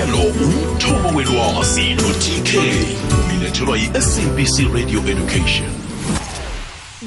ihlelo umthombo welwazi no-tk ulethelwa yi-sabc radio education.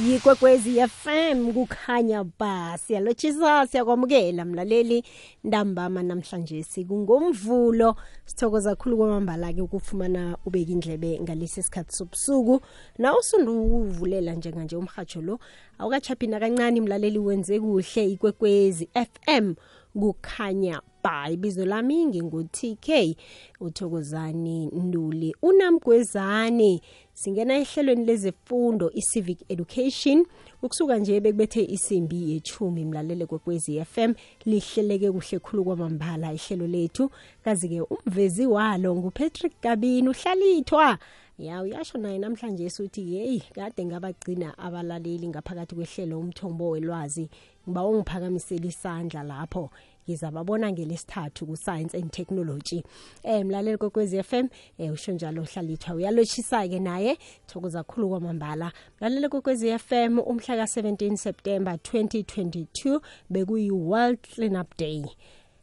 Yikwekwezi fm kukhanya ba siyalotshisa siyakwamukela mlaleli ntambama namhlanje. Sikungomvulo sithokoza kakhulu kwamambala-ke ukufumana ubeke indlebe ngalesi sikhathi sobusuku. Nawe usundukuvulela njenganje umhatsho lo awukachaphi kancane mlaleli wenze kuhle. Ikwekwezi fm kukhanya ba ibizo lami ngingu-tk uthokozani nduli. Unamgwezane singena ehlelweni lezefundo i-civic education. Ukusuka nje bekubethe isimbi yechumi mlalele kwekwezi FM lihleleke kuhle khulu kwamambala ihlelo lethu. Kazi-ke umvezi walo ngupatrick gabini uhlalithwa. Ya uyasho naye namhlanje suthi yeyi kade ngabagcina abalaleli ngaphakathi kwehlelo umthombo welwazi ngiba ungiphakamisela isandla lapho. Ngizababona ngelesithathu ku-science and technology. Eh mlaleli kokwezi FM eh usho njalo uhlalithwa uyalotshisa ke naye. Thokoza kakhulu kwamambala. Mlaleli kokwezi FM umhla ka-17 September 2022 bekuyi World Cleanup Day.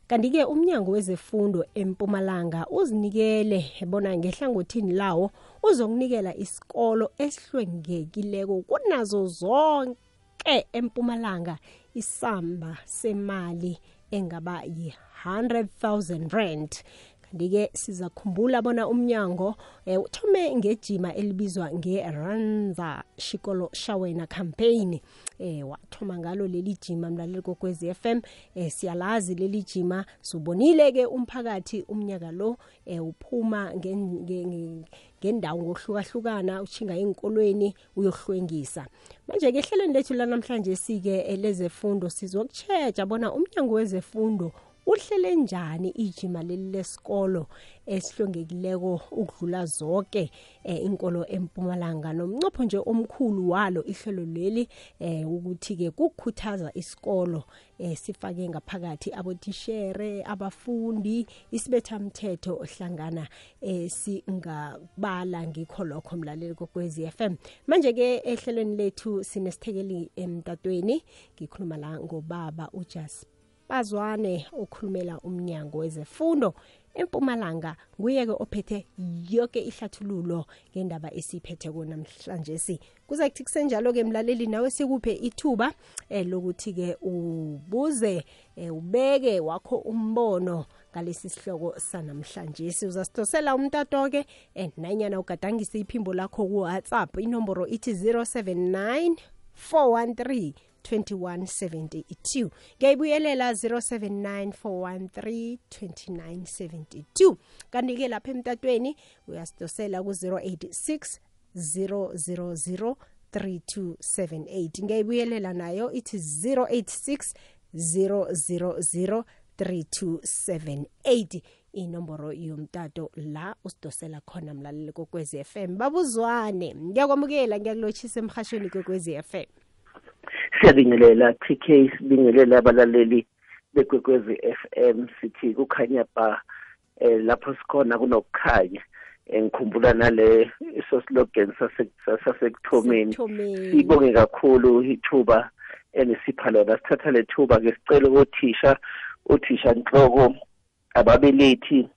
Kanti-ke umnyango wezefundo empumalanga uzinikele bona ngehlangothini lawo uzokunikela isikolo esihlwengekileko kunazo zonke empumalanga. Isamba semali engaba yi-100,000 rand. Kanti-ke sizakhumbula bona umnyango eh, uthome ngejima elibizwa nge-ranza shikolo shawena campaign. Eh wathoma ngalo leli jima mlaleli kokwezi FM eh siyalazi leli jima subonile-ke umphakathi umnyaka lo eh uphuma ngendawo ngohlukahlukana ushinga enkolweni uyohlwengisa manje-ke ehlelweni lethu lanamhlanje sike lezefundo sizokutsheja bona umnyango wezefundo uhlele njani ijima leli lesikolo esihlongekileko ukudlula zonke eh, inkolo empumalanga? Nomncopho nje omkhulu walo ihlelo leli eh, ukuthi-ke kukhuthaza isikolo eh, sifake ngaphakathi abotishere abafundi isibethamthetho ohlangana singabala ngikho lokho mlaleli kokwezi FM manje-ke ehlelweni lethu sinesithekeli emtatweni ngikhuluma la ngobaba ujasper. Bazwane okhulumela umnyango wezefundo empumalanga nguye-ke ophethe yonke ihlathululo ngendaba esiyiphetheko namhlanje si. Kuza kuthi kusenjalo-ke mlaleli nawe sikuphe ithuba eh, lokuthi-ke ubuze eh, ubeke wakho umbono ngalesi sihloko sanamhlanje uzasidosela umtato-ke eh, nanyana ugadangise iphimbo lakho ku-whatsapp inomboro ithi 079 413 2172 ngiyayibuyelela 0794132972 kanti-ke lapha emtatweni uyasidosela ku-086 000 3278 ngiyayibuyelela nayo ithi 086 000 3278 inomboro yomtato la usidosela khona mlaleli kokwezi FM babuzwane ngiyakwamukela ngiyakulotshisa emhashweni kokwezi FM siyabingelela TK sibingelela abalaleli bekwekwezi FM sithi kukhanya ba eh lapho sikhona kunokukhanya ngikhumbula nale iso slogan sasekuthomeni sibonge kakhulu ithuba enisipha lona. Sithatha le thuba ke sicela othisha othisha inhloko ababelethi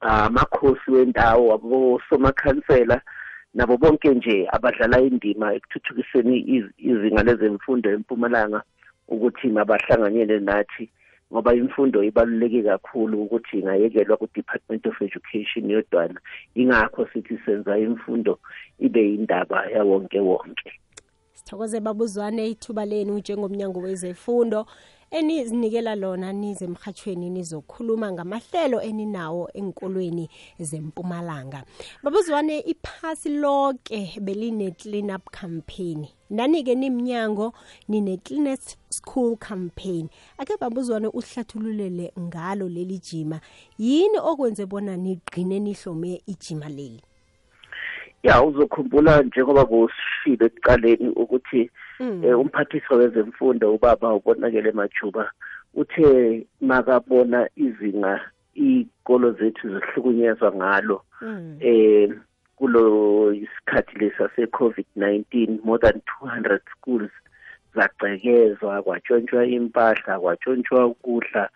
amakhosi wendawo abosomakhansela nabo bonke nje abadlala indima ekuthuthukiseni izinga lezemfundo empumalanga ukuthi mabahlanganyele nathi ngoba imfundo ibaluleke kakhulu ukuthi ingayekelwa ku-department of education yodwana ingakho sithi senza imfundo ibe yindaba yawonke wonke sithokoze babuzwane ithuba lenu njengomnyango wezefundo. Enizinikela lona nize emhathweni nizokhuluma ngamahlelo eninawo enkolweni zempumalanga. Babuzwane iphasi lonke beline-clean up campaign. Nani-ke nimnyango nine-cleanet school campaign. Ake babuzwane uhlathululele ngalo leli jima. Yini okwenze bona nigqine nihlome ijima leli? Ya uzokhumbula njengoba busishilo ekuqaleni ukuthi Mm. eh, umphathiswa wezemfundo ubaba ubonakele majuba uthe makabona izinga iy'kolo zethu zihlukunyezwa ngalo Mm. eh kulo isikhathi lesa se-covid-19 more than 200 schools zagcekezwa kwatshontshwa impahla kwatshontshwa ukudla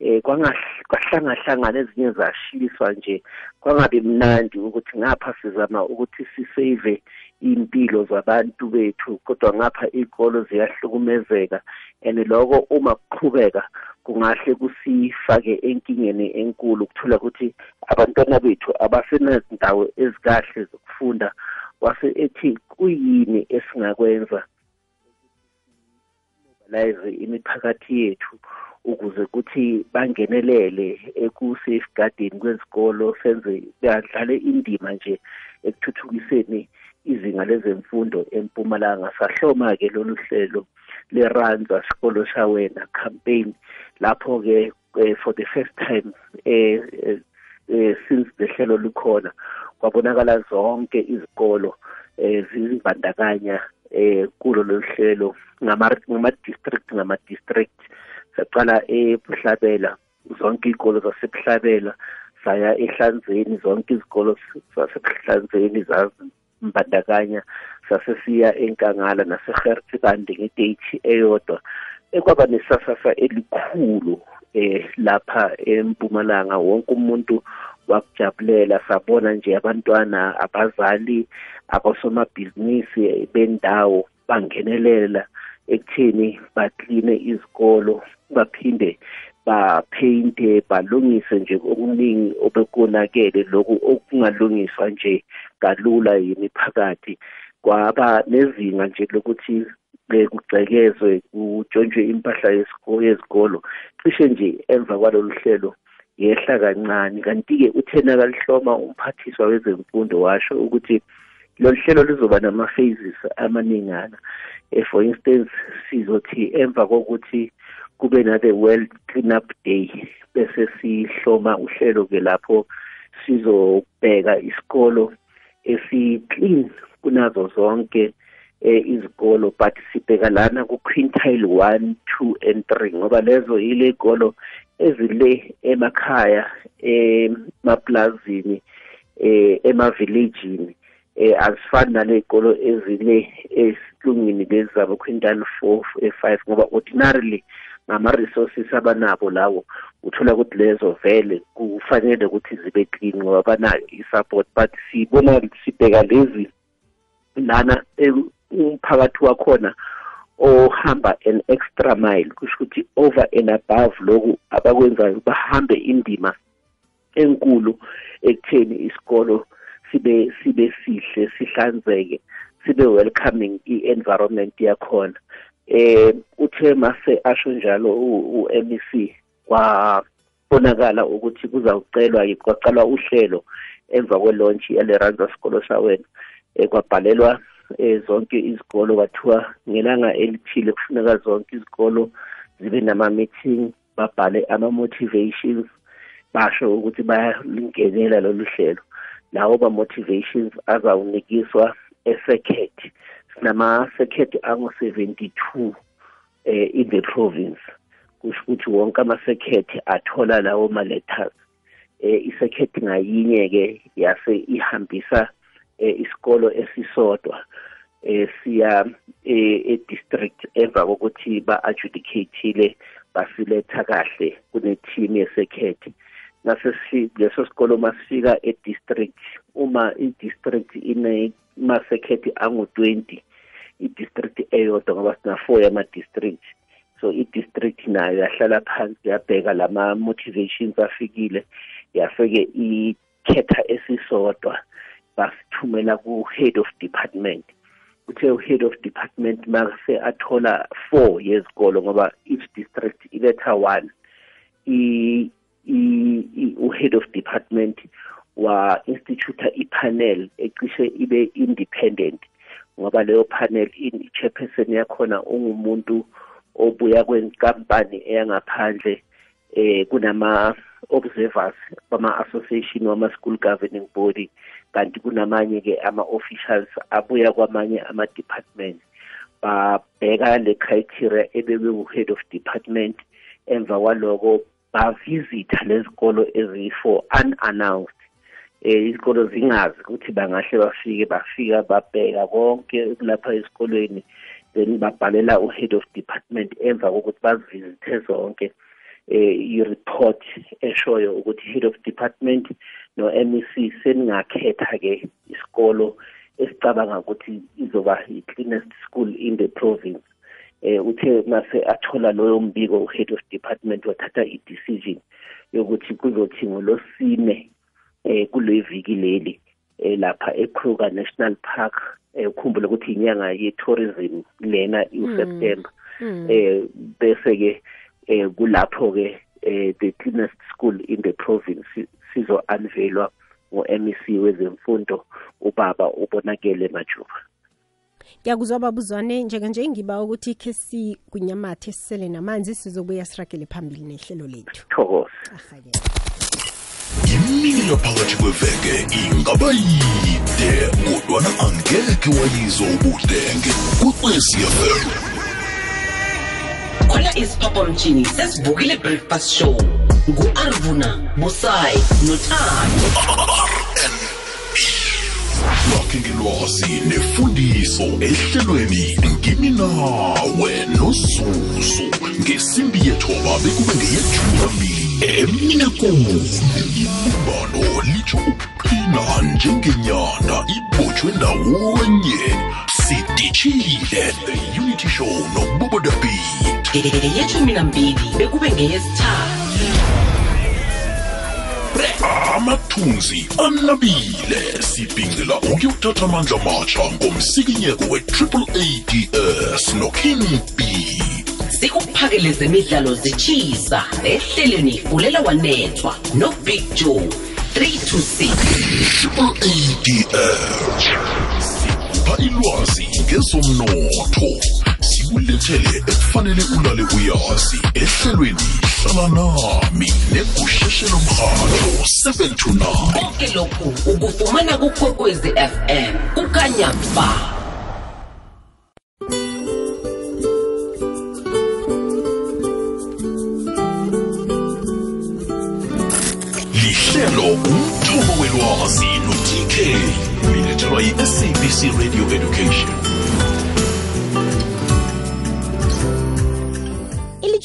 eh kwahlangahlangana ezinye zashiswa nje. Kwangabi mnandi ukuthi ngapha sizama ukuthi sisave impilo zabantu bethu kodwa ngapha iy'kolo ziyahlukumezeka. And loko uma kuqhubeka kungahle kusifake enkingeni enkulu ukuthola ukuthi abantwana bethu abasenazindawo ezikahle zokufunda wase ethi kuyini esingakwenza? Mobilize imiphakathi yethu. Ukuze kuthi bangenelele eku-safeguarding kwezikolo senze badlale indima nje ekuthuthukiseni izinga lezemfundo empumalanga. Sahloma-ke lolu hlelo leranza sikolo shawena campaign lapho-ke for the first time eh, eh since the hlelo likhona kwabonakala zonke izikolo eh zibandakanya eh kulo lohlelo ngama district ngama district saqala ebuhlabela zonke izikolo zasebuhlabela saya ehlanzeni zonke izikolo zasebuhlanzeni zazimbandakanya sasesiya enkangala naseherti kanti ngedate eyodwa. Ekwaba nesasasa elikhulu eh lapha empumalanga wonke umuntu wakujabulela sabona nje abantwana abazali abasomabhizinisi bendawo bangenelela. Ekutheni bakline izikolo baphinde bapheyinte balungise nje okuningi obekonakele lokhu okungalungiswa nje kalula yimiphakathi kwaba nezinga nje lokuthi kugcekezwe kutshontshwe impahla yezikolo cishe nje emva kwalolu hlelo yehla kancane. Kanti-ke uthena kalihloma umphathiswa wezemfundo washo ukuthi lolu hlelo lizoba nama-phases amaningana. Um for instance sizothi emva kokuthi kube na-the world clean up day bese sihloma uhlelo-ke lapho sizobheka isikolo esi-clean kunazo zonke eh izikolo. But sibheka lana ku-quintile one two and three ngoba lezo yile ikolo ezile emakhaya emaplazini eh emavilejini. Eh azifani naley'kolo ezile esihlungini lezi zabo quintal four five ngoba ordinarily ngama-resources abanabo lawo uthola ukuthi lezo vele kufanele ukuthi zibe clean ngoba banayo i-support. But sibona sibheka lezi lana umphakathi wakhona ohamba an extra mile kusho ukuthi over and above lokhu abakwenzayo bahambe indima enkulu ekutheni isikolo sibe sibe sihle sihlanzeke sibe welcoming i-environment yakhona. Eh uthe mase asho njalo u-MEC kwabonakala ukuthi kuzawucelwa kwacalwa uhlelo emva kwe-launch yale-ranza sikolo sawena um kwabhalelwa um zonke izikolo kwathiwa ngelanga elithile kufuneka zonke izikolo zibe nama-meeting babhale ama-motivations basho ukuthi bayalingenela lolu hlelo. Lawo ba-motivations azawunikiswa e-circuit. Sinama-circuit angu-seventy-two eh in the province. Kusho ukuthi wonke ama-circuit athola lawo ma-letters. Eh i-circuit ngayinye ke yase ihambisa eh, isikolo esisodwa eh siya eh, e-district emva kokuthi ba-adjudicateile basiletha kahle kune-team ye-circuit. Leso sikolo masifika e-district. Uma i-district ine-masekhethi angu-twenty i-district eyodwa ngoba sina-four yama-district. So i-district nayo yahlala phansi yabheka lama-motivations afikile yafike ikhetha esisodwa basithumela ku-head of department. Uthe u-head of department mase athola four yezikolo ngoba each district iletha one. U-head of department wa-instituta ipanel ecishe ibe independent ngoba leyo panel i-chairperson yakhona ungumuntu obuya kwenkampani eyangaphandle eh kunama observers bama-association wama-school governing body kanti kunamanye ke ama-officials abuya kwamanye ama-department. Babheka le criteria ebekwe u-head of department emva kwaloko bavisitha lezikolo eziyi-four unannounced. Eh izikolo zingazi ukuthi bangahle bafike bafika babheka konke lapha esikolweni then babhalela u-head of department emva kokuthi bazivizithe zonke eh i-report eshoyo ukuthi head of department no MEC seningakhetha ke isikolo esicabanga ukuthi izoba i-cleanest school in the province. Eh uthe mase athola loyo mbiko head of department wathatha i-decision yokuthi kuzothi ngolosine eh kule viki leli eh lapha eKruger National Park eh ukhumbule ukuthi inyanga ye-tourism lena uSeptember Mm. eh bese ke eh kulapho ke eh the cleanest school in the province sizo unveilwa ngo-MEC wezemfundo ubaba ubonakele majuba ngiyakuzwa babuzwane njenganje ngiba ukuthi khe sikunyamathe sisele namanzi sizobuya siragele phambili nehlelo lethu. Thokoza ahake imini yaphakathi kweveke ingaba yide kodwana angeke wayizwa ubudenge kwekwecfm khona isiphaphamtshini sesivukile breakfast show ngu-arvuna busayi nothando. Lakhe ngelwazi nefundiso ehlelweni ngimi nawe nozuzu. Ngesimbi yethoba bekube ngeyethumi nambili emine kuni ibumbano litsho ukuqina njengenyanda ibotshwe ndawonye. Sidishile the unity show nobubodabit ngeyeshumi nambili bekube ngeyesithathu. Amathunzi anabile. Sibhincela ukuthatha amandla matsha ngomsikinyeko we-triple ads noking b. Sikuphakele zemidlalo zitshisa ehlelweni fulela wanethwa nobig joe 3 to 6 triple ads sikupha ilwazi ngezomnotho. Sikulethele ekufanele ulale uyazi ehlelweni hlala nami negusheshelo mrhatho 7 to 9 konke lokhu ukufumana kukhokwezi fm kukanyamba lihlelo umthobo welwazi uyilethelwa yi-sabc radio education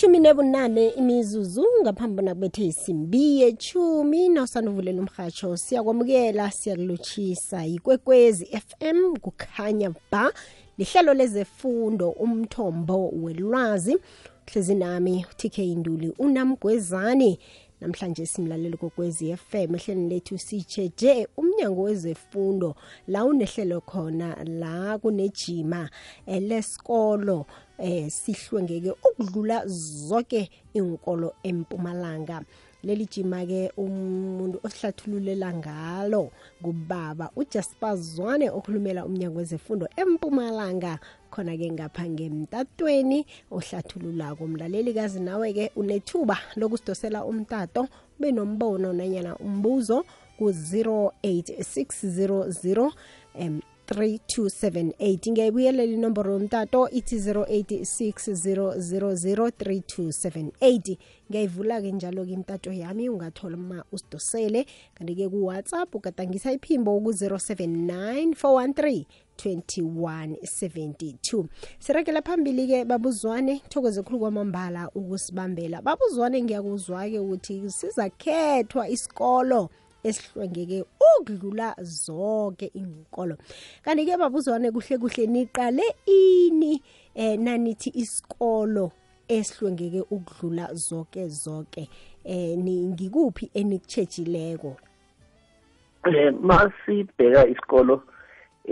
ilithumi nebunane imizuzu ngaphambi nakubethe isimbi yechumi nawusanuvulela umrhatsho siyakwamukela siyakulotshisa yikwekwezi fm kukhanya ba lihlelo lezefundo umthombo welwazi. Hlezi nami tk induli unamgwezane namhlanje simlaleli kokwezi fm ehleleni lethu sitsheje umnyango wezefundo. La unehlelo khona la kunejima lesikolo eh sihlwengeke ukudlula zonke inkolo empumalanga. Leli jima ke umuntu osihlathululela ngalo kubaba uJasper Zwane okhulumela umnyango wezefundo empumalanga khona ke ngapha ngemtatweni ohlathululako. Mlaleli kazi nawe ke unethuba lokusidosela umtato ube nombono nanyana umbuzo ku 08600 um 3278 ngiyayibuyelela inomboro yomtato ithi 0860003278 ngiyayivula-ke njalo-ke imtato yami ungathola ma usidosele. Kanti-ke kuwhatsapp ugadangisa iphimbo ku-079 413 2172 sirekela phambili-ke babuzwane thokoze khulu kwamambala ukusibambela. Babuzwane ngiyakuzwa-ke ukuthi sizakhethwa isikolo esihlwengeke ukudlula zonke inkolo kanti-ke babuzwane kuhle kuhle niqale ini eh nanithi isikolo esihlwengeke ukudlula zonke zonke eh ngikuphi enikutshejileko eh masibheka isikolo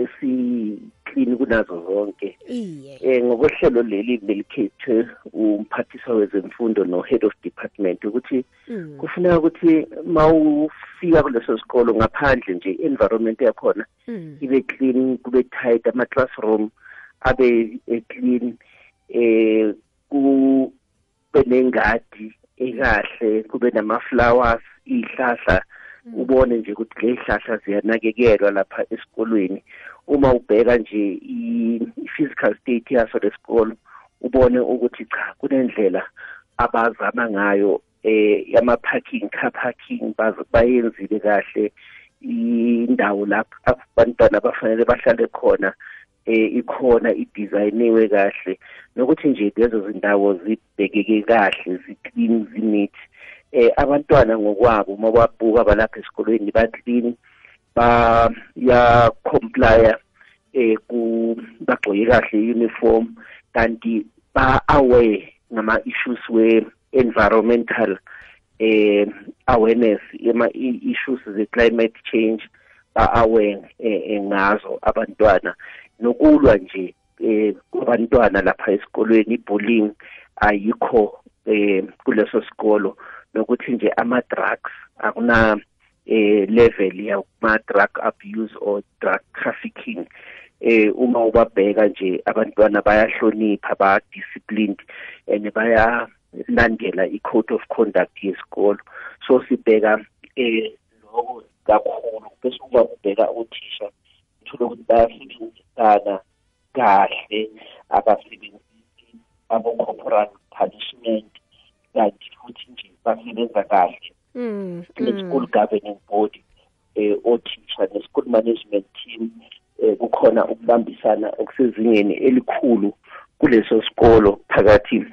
esiklini kunazo zonke. Iye. Eh ngokohlelo leli belikhethwe umphathiswa wezemfundo no head of department ukuthi Mm. kufuneka ukuthi mawufika kuleso sikolo ngaphandle nje environment yakhona Mm. ibe clean kube tight ama classroom abe clean eh kube nengadi ekahle kube nama flowers ihlahla ubone nje ukuthi le hlahla ziyanakekelwa lapha esikolweni. Uma ubheka nje i- i-physical state yaso lesikolo ubone ukuthi cha kunendlela abazama ngayo eh yama parking car parking baz- bayenzile kahle indawo lapho abantwana bafanele bahlale khona eh ikhona idizayiniwe kahle. Nokuthi nje lezo zindawo zibhekeke kahle ziclean zineat. Eh abantwana ngokwabo uma babuka balapha esikolweni baclean. Ba ya comply eh ku bagcoke kahle uniform kanti ba aware ngama issues we environmental eh awareness ema issues ze climate change ba aware eh, ngazo abantwana. Nokulwa nje eh kubantwana lapha esikolweni ibullying ayikho eh kuleso sikolo. Nokuthi nje ama drugs akuna eh level ya ma drug abuse or drug trafficking eh uma ubabheka nje abantwana bayahlonipha ba disciplined and baya landela i-code of conduct yesikolo. So sibheka eh lokho kakhulu bese uma ubheka uthisha uthola ukuthi bayasebenzisana kahle abasebenzisi abo-corporal punishment kanti futhi nje basebenza kahle. Mm. ne-school governing body eh othisha ne-school management team eh kukhona ukubambisana okusezingeni elikhulu kuleso sikolo phakathi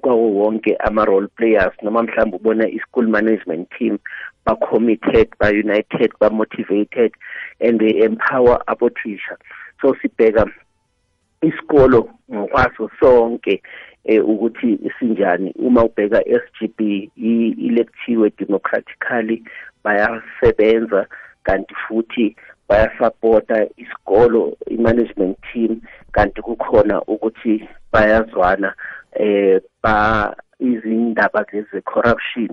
kwawo wonke ama-role players noma mhlawumbe ubona i-school management team ba-committed ba-united ba-motivated and they empower abothisha so sibheka isikolo ngokwaso sonke eh ukuthi sinjani. Uma ubheka SGB electiwe democratically bayasebenza kanti futhi bayasupporta isikolo i-management team kanti kukhona ukuthi bayazwana eh ba izindaba lezi corruption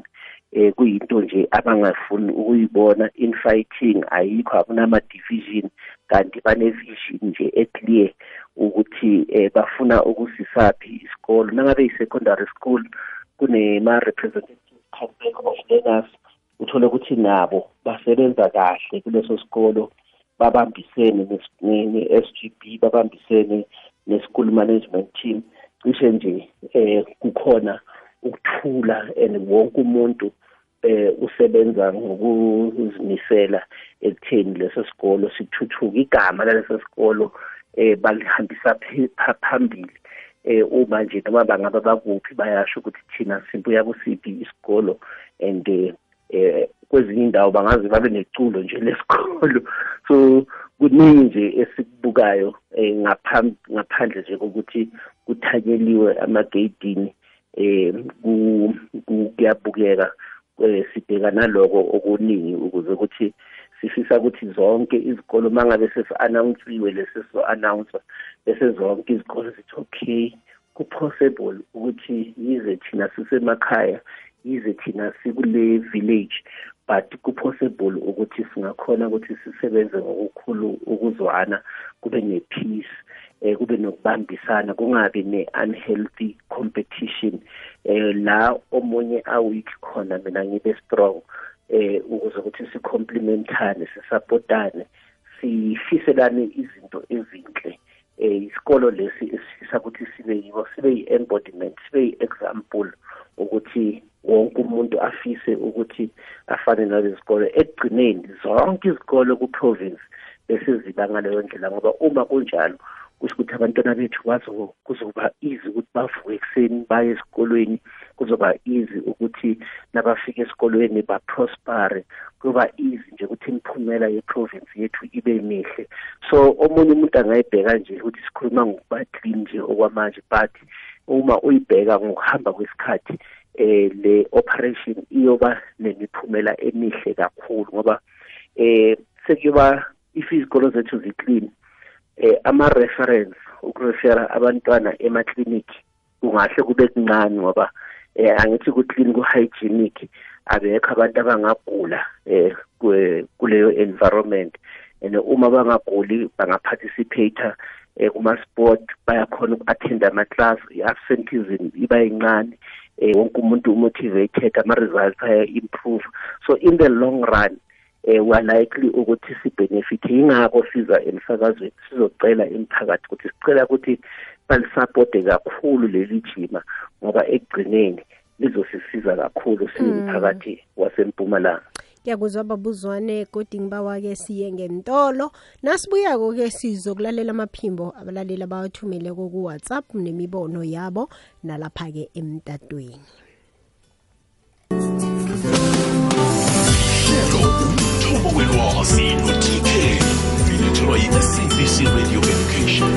eh kuyinto nje abangafuni ukuyibona. In fighting ayikho akunama division kanti bane vision nje eclear ukuthi eh bafuna ukusisaphi isikolo nangabe i-secondary school kunema representative council of learners uthola ukuthi nabo basebenza kahle kuleso sikolo. Babambisene ne-SGB babambisene ne-school management team. Cishe nje eh kukhona ukuthula and wonke umuntu eh usebenza ngokuzimisela ekutheni leso sikolo sithuthuka igama laleso sikolo eh balihambisa phambili. Eh uma nje noma bangaba bakuphi bayasho ukuthi thina simbuya kusiphi isikolo and eh kwezinye indawo bangaze babe neculo nje lesikolo. So kuningi nje esikubukayo eh ngaphandle nje kokuthi kuthanyeliwe amageyidini eh kuyabukeka sibheka naloko okuningi ukuze ukuthi sifisa ukuthi zonke izikolo mangabe sesi-announsiwe lesiso-announcer bese zonke izikolo zithi okay ku-possible ukuthi yize thina sisemakhaya yize thina sikule village but ku-possible ukuthi singakhona ukuthi sisebenze ngokukhulu ukuzwana kube ne-peace eh kube nokubambisana kungabi ne-unhealthy competition eh la omunye aweak khona mina ngibe strong eh ukuze ukuthi sikomplementane sisupportane sifiselane izinto ezinhle. Eh isikolo lesi esifisa ukuthi sibe yibo sibe yi-embodiment sibe yi-example ukuthi wonke umuntu afise ukuthi afane nalezi zikolo ekugcineni zonke izikolo ku-province bese ziba ngaleyo ndlela ngoba uma kunjalo kusho ukuthi abantwana bethu bazo kuzoba easy ukuthi bavuke ekuseni baye esikolweni. Kuzoba easy ukuthi nabafika esikolweni baprospere. Kuba easy nje ukuthi imiphumela yeprovince yethu ibe mihle. So omunye umuntu angayibheka nje ukuthi sikhuluma ngokuba clean nje okwamanje but uma uyibheka ngokuhamba kwesikhathi eh le operation iyoba nemiphumela emihle kakhulu ngoba eh sekuyoba izikolo zethu ziclean eh ama reference ukurefera abantwana emaclinic kungahle kube kuncane ngoba eh angithi ku clean ku hygienic abekho abantu abangagula eh kuleyo environment. And uma bangaguli bangaparticipate eh kuma sport bayakhona uku-attend ama-class i-absentism iba yincane eh wonke umuntu motivated ama results aya improve so in the long run eh likely ukuthi sibenefit. Ingakho siza emsakazweni sizocela imiphakathi ukuthi sicela ukuthi balisupporte kakhulu leli jima ngoba ekugcineni lizosisiza kakhulu siyimphakathi wasempumalanga. Ngiyakuzwa babuzwane kodwa ngibawa-ke siye ngentolo. Nasibuyako-ke sizokulalela amaphimbo abalaleli abawathumeleko ku-whatsapp nemibono yabo nalapha-ke emtatweni. Umthombo welwazi no-tk ilethelwa yi-sabc radio education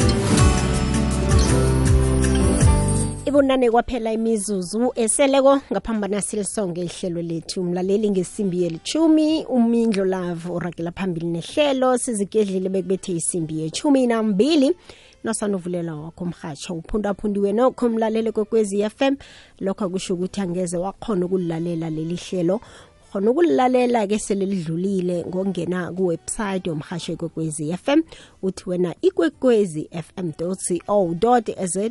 ibunane kwaphela imizuzu eseleko ngaphambana silisonge ihlelo lethu. Mlaleli ngesimbi yelithumi umindlo lavo uragela phambili nehlelo sizigedlile bekubethe isimbi yechumi nambili. Nosanovulela wakho mhatsho uphundaphundiwe nokho mlaleli kokwezi FM lokho akusho ukuthi angeze wakhona ukulalela leli hlelo khona ukulilalela-ke sele lidlulile ngokungena kuwebsite yomhasho ikwekwezi FM uthi wena ikwekwezi fm co za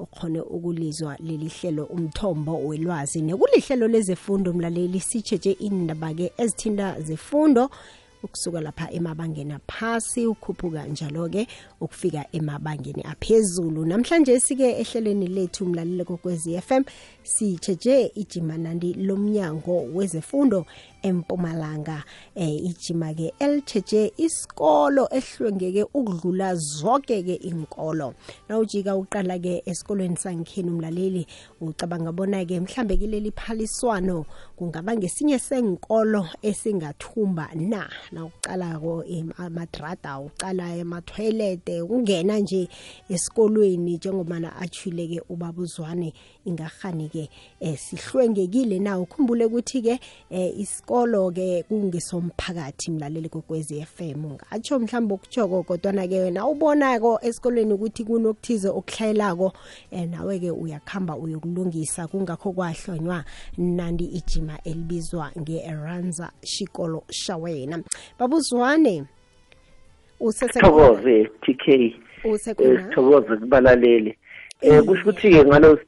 ukhone ukulizwa leli hlelo umthombo welwazi. Nekulihlelo lezefundo mlaleli sitsheje indaba-ke ezithinta zefundo ukusuka lapha emabangeni aphasi ukhuphuka njalo-ke ukufika emabangeni aphezulu. Namhlanje sike ehlelweni lethu mlalelo kokwezi FM sitsheje ijimanandi lomnyango wezefundo empumalanga eh ijima ke elitsheje isikolo ehlwengeke ukudlula zonke ke inkolo nawujika uqala ke esikolweni sangikhini umlaleli ucabanga bona ke mhlambe kileli phaliswano kungaba ngesinye senkolo esingathumba na? Nawuqalako amadrada uqala ema-toilet ungena nje esikolweni njengobana athule-ke ubabuzwane ingahani-ke eh, sihlwengekile na? Ukhumbule ukuthi-ke eh, isikolo-ke kungesomphakathi mlaleli kokwezi FM ngatsho mhlawumbe okutshoko kodwana-ke wena ubonako esikolweni ukuthi kunokuthize okuhlayelako eh, nawe-ke uyakuhamba uyokulungisa. Kungakho kwahlonywa nandi ijima elibizwa nge-ranza shikolo shawena babuzwane sithokoze tk usekhona? Sithokoze kubalaleli. Um kusho ukuthi-ke ngalo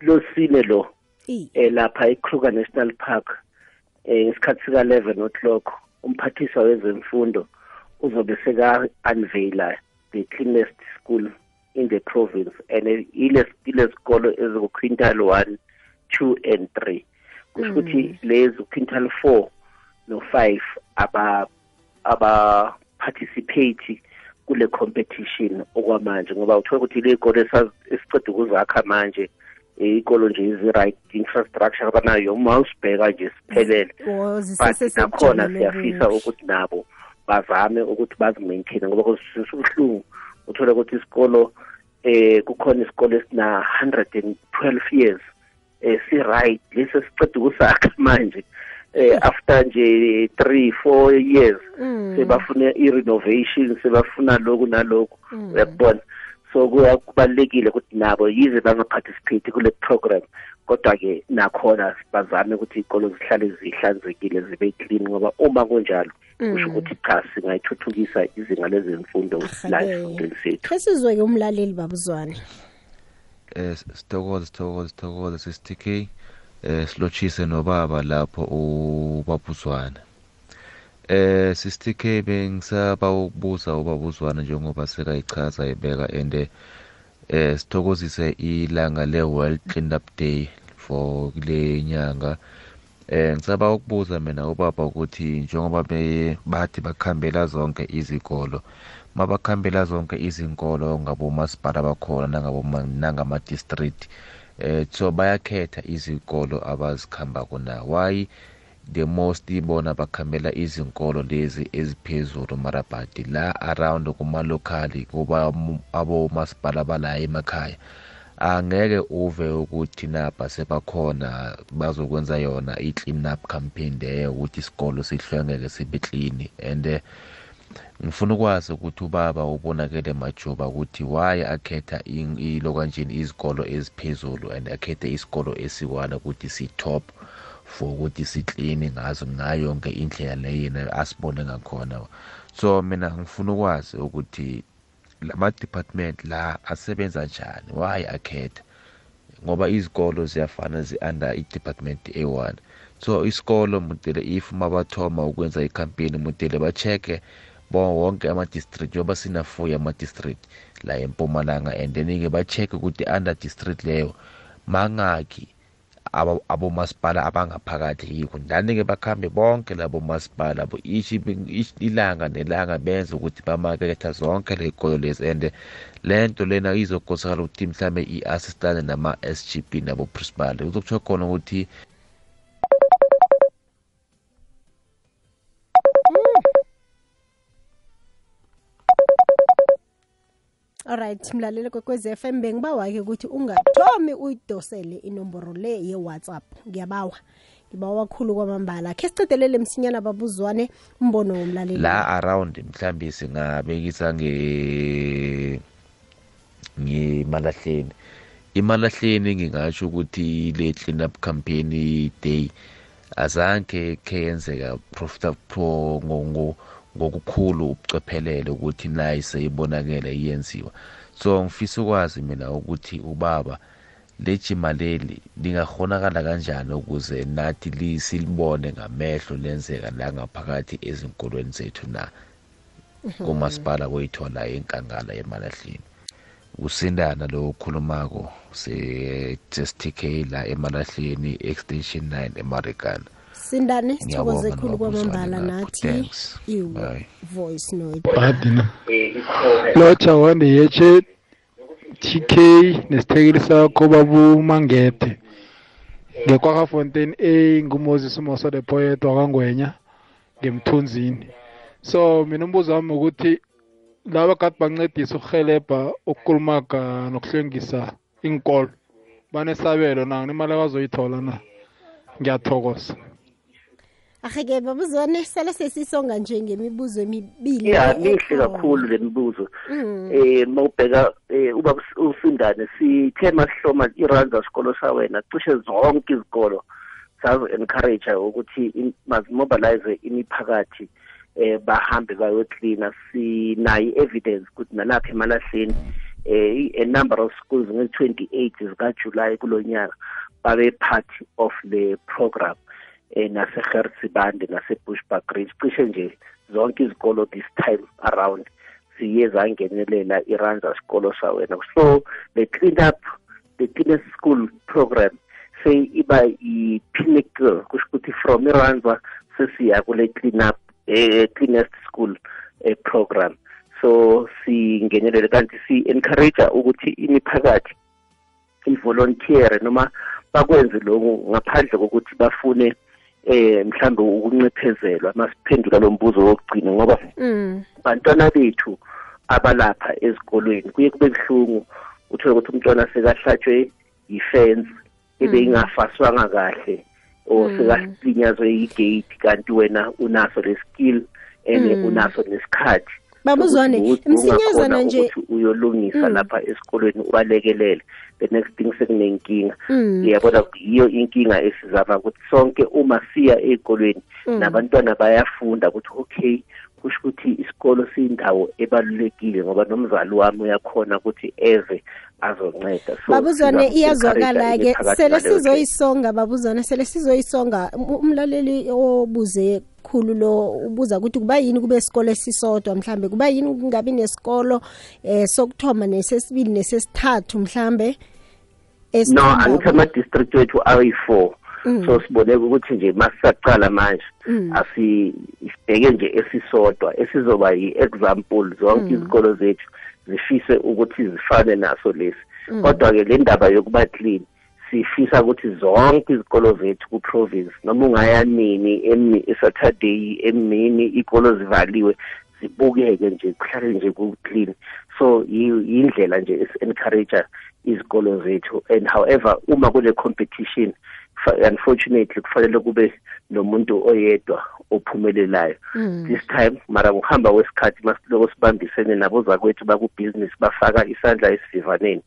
losine lo I. um lapha ekruger national park. Um ngesikhathi sika-eleven o'clock umphathiswa wezemfundo uzobe seka-unveila the cleanest school in the province and ile ile sikolo eziku-quintal one two and three. Kusho ukuthi lezi quintal four no-five aba aba participate kule competition okwamanje ngoba uthola ukuthi le ikolo esiceda ukuzakha manje ikolo nje izi-right infrastructure abanayo uma usibheka nje siphelele. But nakhona siyafisa ukuthi nabo bazame ukuthi bazi-maintaine ngoba sisubuhlungu uthola ukuthi isikolo eh kukhona isikolo esina 112 years eh si-right. Lesi siceda ukusakha manje eh after nje 3 4 years Mm. sebafuna i-renovation sebafuna lokhu nalokhu. Mm. Uyakubona so kuya- kubalulekile ukuthi nabo yize bangaparticipate kule program kodwa-ke nakhona bazame ukuthi iy'kolo zihlale zihlanzekile zibe clean ngoba uma kunjalo kusho Mm. ukuthi cha singayithuthukisa izinga lezemfundo la Ahake. esifundeni sethu khe sizwe-ke umlaleli babuzwane eh sithokoze sithokoze sithokoze sisitk eh silotshise nobaba lapho ubabuzwana eh sisitk bengisaba ukubuza ubabuzwana njengoba sekayichaza ibeka and eh sithokozise ilanga le-world clean up day for kule nyanga. Eh ngisaba ukubuza mina ubaba ukuthi njengoba bathi bakhambela zonke izikolo mabakhambela zonke izinkolo ngabomasipala bakhona nangama-district eh so bayakhetha izikolo abazikhambako na? Why? The most ibona bakhambela izinkolo lezi eziphezulu mara but la around kuma-locally kuba mu- abomasipala bala emakhaya. Angeke uve ukuthi napa sebakhona bazokwenza yona i-clean up campaign leyo ukuthi isikolo sihlwengeke sibe clean. And eh, ngifuna ukwazi ukuthi ubaba ubonakele majuba ukuthi why akhetha in- ilokanjini izikolo eziphezulu and akhethe isikolo esiwana ukuthi si-top. For ukuthi siklini ngazo ngayo yonke indlela leyena asibone ngakhona. So mina ngifuna ukwazi ukuthi lama-department la asebenza njani why akhetha ngoba izikolo ziyafana zi-under i-department a1 so isikolo mudele if mabathoma ukwenza ikhampeni mudele ba-check-e bo wonke ama-district njengoba sinafuya ama-district la empumalanga. And then-ke ba-check-e ukuthi under district leyo mangakhi abo- abomasipala abangaphakathi yikho ndani-ke bakhambe bonke labo masipala bo each each ilanga nelanga benze ukuthi bamaketha zonke ley'kolo lezi. And le nto lena izokosakala ukuthi mhlawumbe i-assistane nama-s g b nabo-principal kuzokutsho khona ukuthi alright mlaleli kwekwez f m bengibawa-ke ukuthi ungathomi uyidosele inomboro le ye-whatsapp. Ngiyabawa. Ngibawa khulu kwamambala. Khe sicedelele msinyana babuzwane umbono womlaleli. La around mhlambe singabekisa nge ngimalahleni imalahleni ngingasho ukuthi le clean up campaign day azange khe yenzeka profita pro ngo- ngo- ngokukhulu ubucophelele ukuthi nayi seyibonakele iyenziwa. So ngifisa ukwazi mina ukuthi ubaba lejima leli lingakhonakala kanjani ukuze nathi li- silibone ngamehlo lenzeka la ngaphakathi ezinkolweni zethu na? Kumasipala kweyithola enkangala emalahleni. Usindana lo okhulumako se-stk la emalahleni extension 9 emarikana sindane sithokoze Ngiyabonga khulu nobuzwane kwamambala lapho. nathi. Thanks. Bye. i-voice note. Badina lotsha wande yeche tk nesithekeli sakho babumangete ngekwakafontein a ngumoses umoso the poet wakangwenya ngemthunzini. So mina umbuzo wami ukuthi laba kade bancedisa ukuhelebha ukukulumaga nokuhlwengisa inkolo banesabelo na? Nemali abazoyithola na? Ngiyathokoza. Aheke babuzwane sele sesisonga nje ngemibuzo emibili. Ya le mihle kakhulu le mibuzo. Mm. eh mawubheka eh uba usindane sithe masihloma iranza sikolo sawena cishe zonke izikolo sazo encourage ukuthi mazimobilize imiphakathi eh bahambe bayocleana sinayo evidence ukuthi nalapha emalahleni eh a number of schools nge-28 zikajuly kulonyaka babe part of the program. eh naseGertsibande naseBushbuck Ridge. Cishe nje zonke izikolo this time around siye zangenelela iranza sikolo sawena. So the clean up the cleanest school program say iba i-pinnacle kusho ukuthi from iranza sesiya kule clean up eh, cleanest school eh, program. So singenelele kanti si-encourage ukuthi imiphakathi ivolontiere noma bakwenze lokhu ngaphandle kokuthi bafune eh mhlambe ukuncephezelwa masiphendula lo mbuzo wokugcina ngoba Mm. bantwana bethu abalapha ezikolweni kuye kube buhlungu uthole ukuthi umntwana sekahlatshwe yifence ebeyingafaswanga kahle or sekalinyazwe yigate kanti wena unaso le skill and unaso nesikhathi. Babuzwane sokuthi msinyazana ungakhona nje ukuthi uyolungisa lapha esikolweni ubalekelele. The next thing sekunenkinga Mm. uyabona yiyo inkinga esizama ukuthi sonke uma siya ey'kolweni nabantwana bayafunda ukuthi okay kusho ukuthi isikolo siyindawo ebalulekile ngoba nomzali wami uyakhona ukuthi eze azonceda. So, babuzwane siza- iyazwakala-ke. imiphakathi sele ngaleyo ndlela. sizoyisonga babuzwane sele sizoyisonga Um- umlaleli obuze khulu lo ubuza ukuthi kuba yini kube isikolo esisodwa mhlambe? Kuba yini kungabi nesikolo eh sokuthoma nesesibili nesesithathu mhlambe? No angithi ama-district wethu ayi-four. So siboneke ukuthi nje masisaqala manje asibheke nje esisodwa esizoba yi-example zonke izikolo zethu zifise ukuthi zifane naso lesi. Kodwa-ke le ndaba yokuba clean sifisa ukuthi zonke izikolo zethu ku-province noma ungaya nini emni esaturday emini iy'kolo zivaliwe zibukeke nje kuhlale nje ku-clean. So yi- yindlela nje esi-encourage izikolo zethu. And however uma kule competition unfortunately kufanele kube nomuntu oyedwa ophumelelayo. This time mara ngokuhamba kwesikhathi masiloko sibambisene nabo zakwethu bakubhizinisi bafaka isandla esivivaneni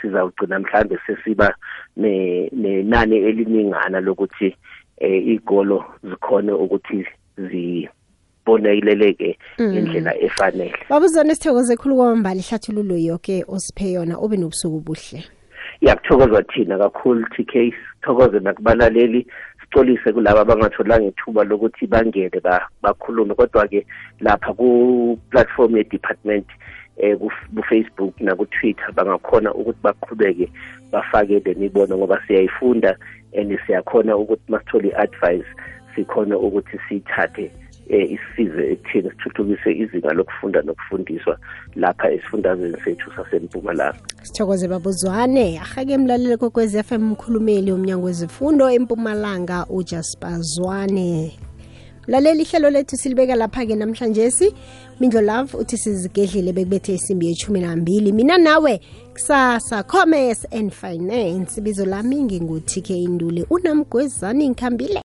sizawugcina mhlambe sesiba ne- nenani eliningana lokuthi eh igolo zikhone ukuthi ziboneleleke ngendlela efanele. Babuzwane sithokoze khulu kwamambala ihlathululo yoke osiphe yona ube nobusuku obuhle. Yakuthokozwa thina kakhulu TK sithokoze nakubalaleli sicolise kulabo abangatholanga ithuba lokuthi bangene ba- bakhulume. Kodwa ke lapha ku platform ye department eh ku-Facebook naku-Twitter bangakhona ukuthi baqhubeke bafake le mibono ngoba siyayifunda and siyakhona ukuthi masithole i-advice sikhona ukuthi siyithathe eh isize ekutheni sithuthukise izinga lokufunda nokufundiswa lapha esifundazweni sethu sasempumalanga. Sithokoze babuzwane. Ahake emlaleli kokwez FM mkhulumeli womnyango wezifundo empumalanga ujasper zwane. Mlaleli ihlelo lethu silibeka lapha-ke namhlanje si. Mindlo love uthi sizigedlile bekubethe isimbi yeshumi nambili. Mina nawe kusasa commerce and finance. Ibizo lami nginguthi ke indule unamgwezani ngikhambile